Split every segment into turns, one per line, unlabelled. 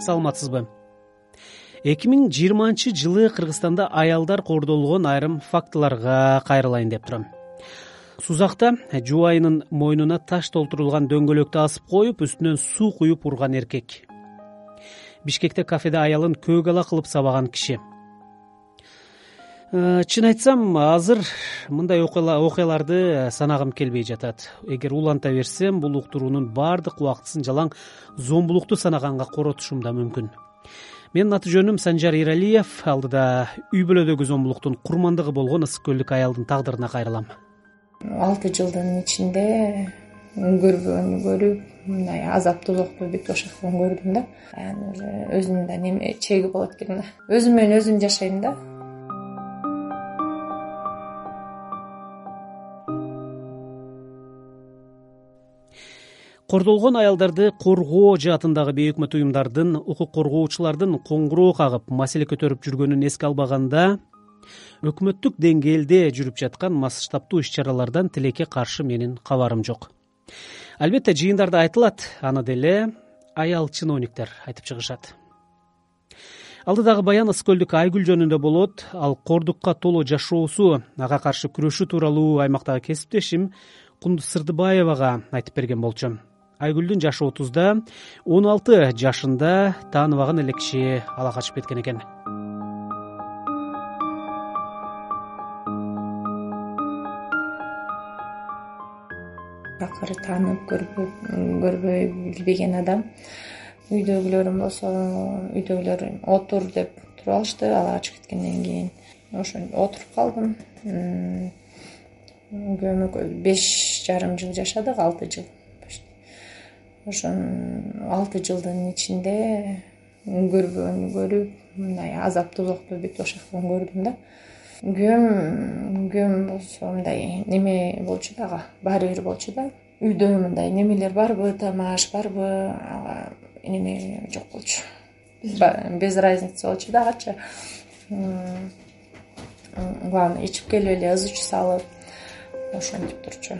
саламатсызбы? эки миң жыйырманчы жылы кыргызстанда аялдар кордолгон айрым фактыларга кайрылайын деп турам. Сузакта жубайынын мойнуна таш толтурулган дөңгөлөктү асып коюп үстүнөн суу куюп урган эркек. Бишкекте кафеде аялын көк ала кылып сабаган киши чын айтсам азыр мындай окуяларды санагым келбей жатат. Эгер уланта берсем бул уктуруунун баардык убактысын жалаң зомбулукту санаганга коротушум да мүмкүн. Менин аты жөнүм санжар эралиев алдыда үй бүлөдөгү зомбулуктун курмандыгы болгон ысык көлдүк аялдын тагдырына кайрылам.
Алты жылдын ичинде көрбөгөндү көрүп мындай азап тозокту бүт ошоктон көрдүм да. Анан уже өзүнүн да неме чеги болот экен да. Өзүм менен өзүм жашайм да
кордолгон аялдарды коргоо жаатындагы бейөкмөт уюмдардын укук коргоочулардын коңгуроо кагып маселе көтөрүп жүргөнүн эске албаганда өкмөттүк деңгээлде жүрүп жаткан масштабдуу иш чаралардан тилекке каршы менин кабарым жок. Албетте жыйындарда айтылат аны деле аял чиновниктер айтып чыгышат. Алдыдагы баян ысык көлдүк айгүл жөнүндө болот ал кордукка толо жашоосу ага каршы күрөшүү тууралуу аймактагы кесиптешим кундуз сырдыбаевага айтып берген болчу айгүлдүн жашы отузда он алты жашында тааныбаган эле киши ала качып кеткен экен
акыры таанып көрбөй билбеген адам үйдөгүлөрүм болсо үйдөгүлөр отур деп туруп алышты ала качып кеткенден кийин ошентип отуруп калдым. Күйөөм экөөбүз беш жарым жыл жашадык алты жыл ошо алты жылдын ичинде көрбөгөндү көрүп мындай азап тозокту бүт ошоктон көрдүм да. Күйөөм күйөөм болсо мындай неме болчу да ага баары бир болчу да. Үйдө мындай немелер барбы тамак аш барбы ага эме жок болчу. Без разницы. болчу да агачы главное ичип келип эле ыз чуу салып ошентип турчу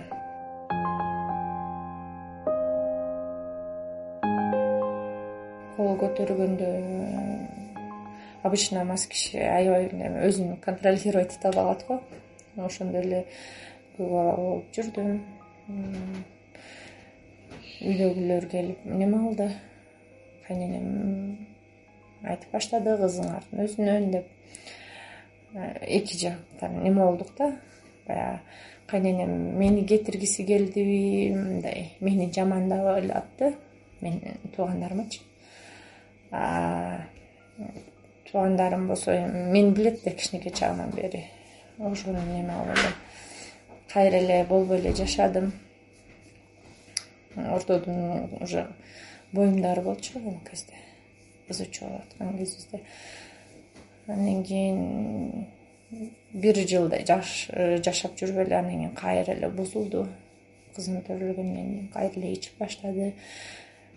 көтөргөндө обычно мас киши аябай өзүн контролировать эте албай калат го. Ошондой эле көп болуп жүрдүм үйдөгүлөр келип неме кылды кайненем айтып баштады кызыңардын өзүнөн деп. Эки жактан неме болдук да? Баягы кайненем мени кетиргиси келдиби мындай мени жамандап атты менин туугандарымачы туугандарым болсо эми мени билет да кичинекей чагыман бери. Ошону неме кылып эле кайра эле болбой эле жашадым. Ортодон уже боюмда болчу ал кезде. Ызычуу болуп аткан кезибизде. Андан кийин бир жылдай жашап жүрүп эле андан кийин кайра эле бузулду. Кызым төрөлгөндөн кийин кайра эле ичип баштады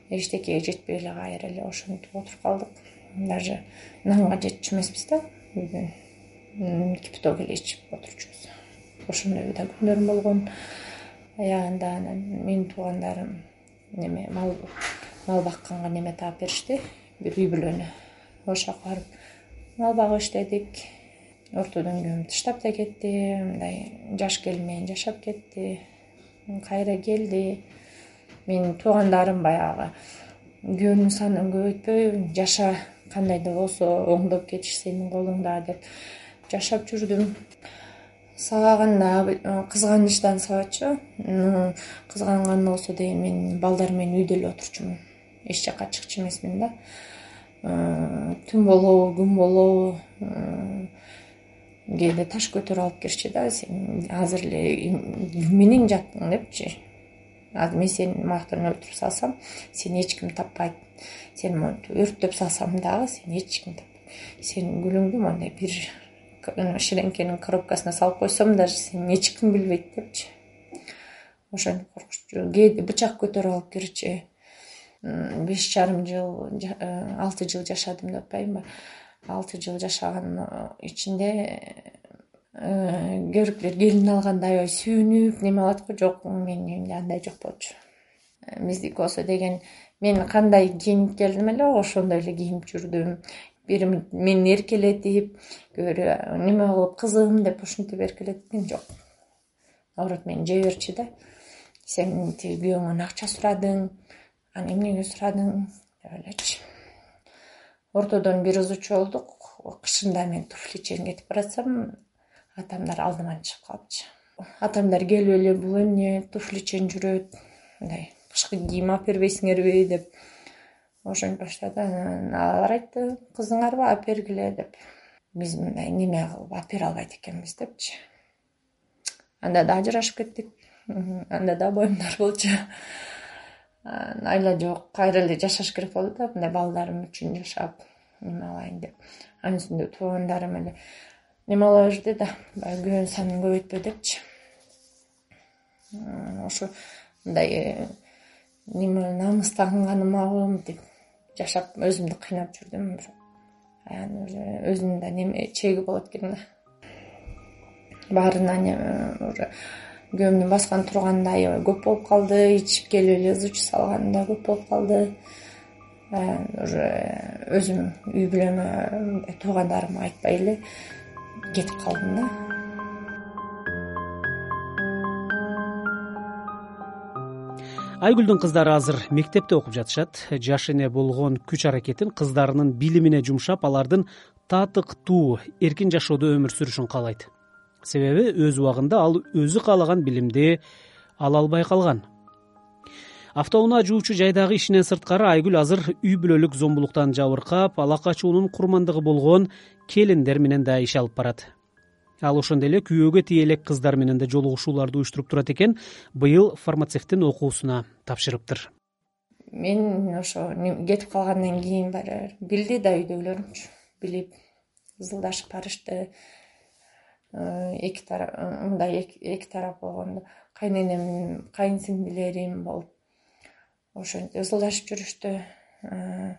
эчтекеге жетпей эле кайра эле ошентип отуруп калдык. Даже нанга жетчү эмеспиз да. Үйдөн кипяток эле ичип отурчубуз. Ошондой да күндөрүм болгон. Аягында анан менин туугандарым неме мал мал бакканга неме таап беришти. Бир үй бүлөнү ошол жака барып мал багып иштедик. Ортодон күйөөм таштап да кетти. Мындай жаш келин менен жашап кетти. Кайра келди менин туугандарым баягы. Күйөөнүн санын көбөйтпөй жаша кандай да болсо оңдоп кетиш сенин колуңда деп жашап жүрдүм. Сабаганда кызганычтан сабачу кызганган болсо деген мен балдарым менен үйдө эле отурчумун. Эч жака чыкчу эмесмин да. Түн болобу күн болобу кээде таш көтөрүп алып кирчү да сен азыр эле ким менен жаттың депчи мен сени маяктан өлтүрүп салсам сени эч ким таппайт. Сени монтип өрттөп салсам дагы сени эч ким таппайт сенин күлүңдү мондай бир ширеңкенин коробкасына салып койсом даже сени эч ким билбейт депчи. Ошентип коркучу кээде бычак көтөрүп алып кирчү беш жарым жыл э, алты жыл жашадым деп атпаймынбы алты жыл жашаганын ичинде Э, кээ бирлер келин алганда аябай сүйүнүп неме кылат го жок менин үйүмдө андай жок болчу. Э, биздики болсо деген мен кандай кийинип келдим эле? Ошондой эле кийинип жүрдүм. Бири мени эркелетип кээ бирөө неме кылып кызым деп ушинтип эркелеткен жок. Наоборот мени жей берчү да. Сен тиги күйөөңөн акча сурадың аны эмнеге сурадың? Деп элечи ортодон бир ызучу болдук кышында мен туфличен кетип баратсам атамдар алдыман чыгып калыпчы. Атамдар келип эле бул эмне туфличен жүрөт мындай кышкы кийим алып бербейсиңерби деп ошентип баштады. Анан алар айтты кызыңарбы алып бергиле деп. Биз мындай неме кылып алып бере албайт экенбиз? депчи. Анда да ажырашып кеттик. Анда да боюмдар болчу. Айла жок кайра эле жашаш керек болду да мындай балдарым үчүн жашап неме кылайын деп. Анын үстүнө туугандарым эле неме кыла берди да баягы күйөөнүн санын көбөйтпө депчи. Ошо мындай э, неме намыстанганымабы мынтип жашап өзүмдү кыйнап жүрдүм. Анан уже өзүнүн да неме чеги болот экен да. Баарына уже күйөөмдүн баскан турганы да аябай көп болуп калды ичип келип эле ызы салганы да көп болуп калды. Анан уже өзүм үй бүлөмө мындай туугандарыма айтпай эле кетип калдым да.
Айгүлдүн кыздары азыр мектепте окуп жатышат. Жаш эне болгон күч аракетин кыздарынын билимине жумшап алардын татыктуу эркин жашоодо өмүр сүрүшүн каалайт. Себеби өз убагында ал өзү каалаган билимди ала албай калган автоунаа жуучу жайдагы ишинен сырткары айгүл азыр үй бүлөлүк зомбулуктан жабыркап ала качуунун курмандыгы болгон келиндер менен да иш алып барат. Ал ошондой эле күйөөгө тие элек кыздар менен да жолугушууларды уюштуруп турат экен быйыл фармацевттин окуусуна тапшырыптыр.
Мен ошо кетип калгандан кийин баягы билди да үйдөгүлөрүмчү билип ызылдашып барышты. Э, эки тарап мындай эки тарап болгондо. Кайненем кайын сиңдилерим болуп ошентип ызылдашып жүрүштү э,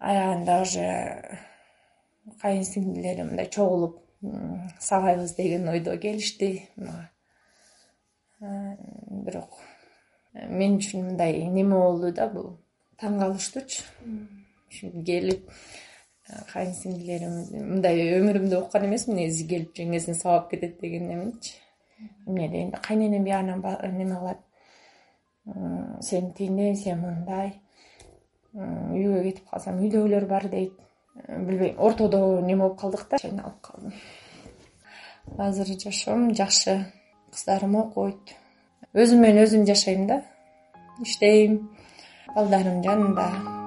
аягында уже кайын сиңдилерим мындай чогулуп сабайбыз деген ойдо келишти мага. Бирок мен үчүн мындай неме болду да бул? Таң калыштуучу ушинтип келип кайын сиңдилерим мындай өмүрүмдө уккан эмесмин негизи келип жеңесин сабап кетет деген немени эмне дегенде кайненем биягынан неме кылат сен тигиндей сен мындай. Үйгө кетип калсам үйдөгүлөр бар дейт. Билбейм ортодо неме болуп калдык да чайналып калдым. Азыр жашоом жакшы. Кыздарым окуйт. Өзүм менен өзүм жашайм да иштейм. Балдарым жанымда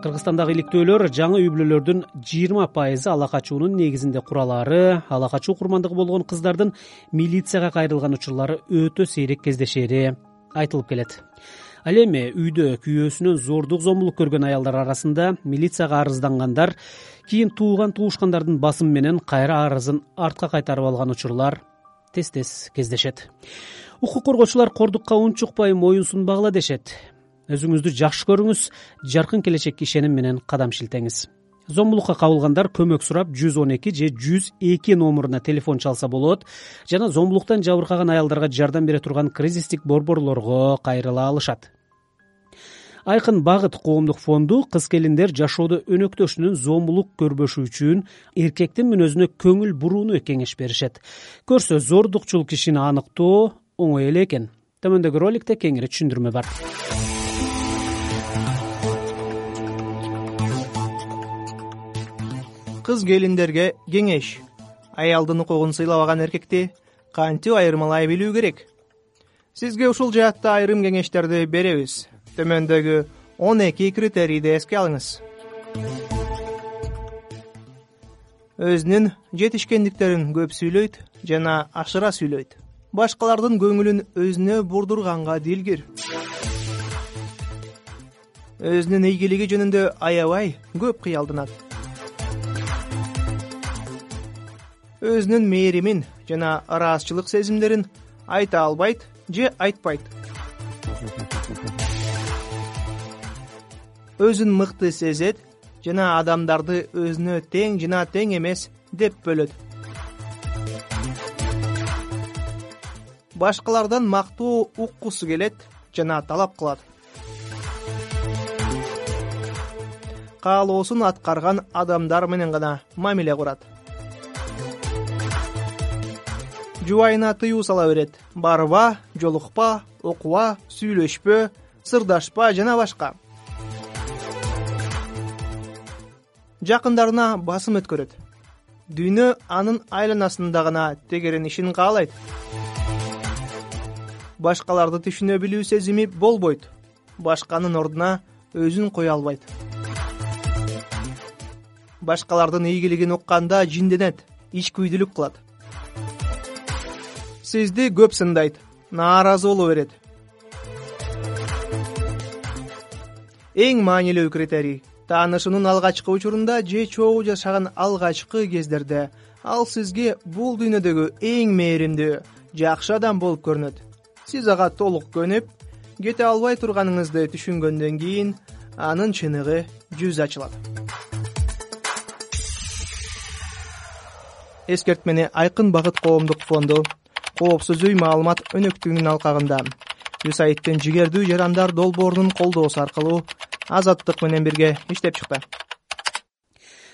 кыргызстандагы иликтөөлөр жаңы үй бүлөлөрдүн жыйырма пайызы ала качуунун негизинде куралары ала качуу курмандыгы болгон кыздардын милицияга кайрылган учурлары өтө сейрек кездешери айтылып келет. Ал эми үйдө күйөөсүнөн зордук зомбулук көргөн аялдар арасында милицияга арыздангандар кийин тууган туушкандардын басымы менен кайра арызын артка кайтарып алган учурлар тез тез кездешет. Укук коргоочулар кордукка унчукпай моюн сунбагыла дешет өзүңүздү жакшы көрүңүз. Жаркын келечекке ишеним менен кадам шилтеңиз. Зомбулукка кабылгандар көмөк сурап жүз он эки же жүз эки номуруна телефон чалса болот. Жана зомбулуктан жабыркаган аялдарга жардам бере турган кризистик борборлорго кайрыла алышат. Айкын багыт коомдук фонду кыз келиндер жашоодо өнөктөшүнүн зомбулук көрбөшү үчүн эркектин мүнөзүнө көңүл бурууну кеңеш беришет. Көрсө зордукчул кишини аныктоо оңой эле экен. Төмөндөгү роликте кеңири түшүндүрмө бар
кыз келиндерге кеңеш. Аялдын укугун сыйлабаган эркекти кантип айырмалай билүү керек? Сизге ушул жаатта айрым кеңештерди беребиз. Төмөндөгү он эки критерийди эске алыңыз. Өзүнүн жетишкендиктерин көп сүйлөйт жана ашыра сүйлөйт. Башкалардын көңүлүн өзүнө бурдурганга дилгир. Өзүнүн ийгилиги жөнүндө аябай көп кыялданат өзүнүн мээримин жана ыраазычылык сезимдерин айта албайт же айтпайт. Өзүн мыкты сезет жана адамдарды өзүнө тең жана тең эмес деп бөлөт. Башкалардан мактоо уккусу келет жана талап кылат. Каалоосун аткарган адамдар менен гана мамиле курат жубайына тыюу сала берет. Барба жолукпа окуба сүйлөшпө сырдашпа жана башка. Жакындарына басым өткөрөт. Дүйнө анын айланасында гана тегеренишин каалайт. Башкаларды түшүнө билүү сезими болбойт. Башканын ордуна өзүн кое албайт. Башкалардын ийгилигин укканда жинденет ичкүйдүлүк кылат сизди көп сындайт. Нааразы боло берет. Эң маанилүү критерий таанышуунун алгачкы учурунда же чогуу жашаган алгачкы кездерде. Ал сизге бул дүйнөдөгү эң мээримдүү жакшы адам болуп көрүнөт. Сиз ага толук көнүп кете албай турганыңызды түшүнгөндөн кийин анын чыныгы жүзү ачылат. Эскертмени айкын багыт коомдук фонду коопсуз үй маалымат өнөктүгүнүн алкагында. Юсаидтин жигердүү жарандар долбоорунун колдоосу аркылуу азаттык менен бирге иштеп чыкты.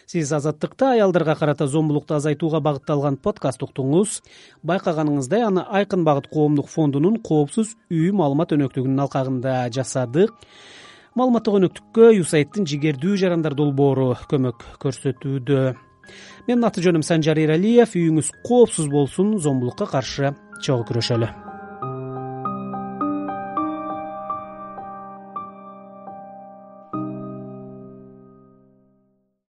Сиз азаттыкта аялдарга карата зомбулукту азайтууга багытталган подкаст уктуңуз. Байкаганыңыздай аны айкын багыт коомдук фондунун коопсуз үй маалымат өнөктүгүнүн алкагында жасадык. Маалыматтык өнөктүккө юсаидтин жигердүү жарандар долбоору көмөк көрсөтүүдө менин аты жөнүм санжар эралиев. Үйүңүз коопсуз болсун зомбулукка каршы чогуу күрөшөлү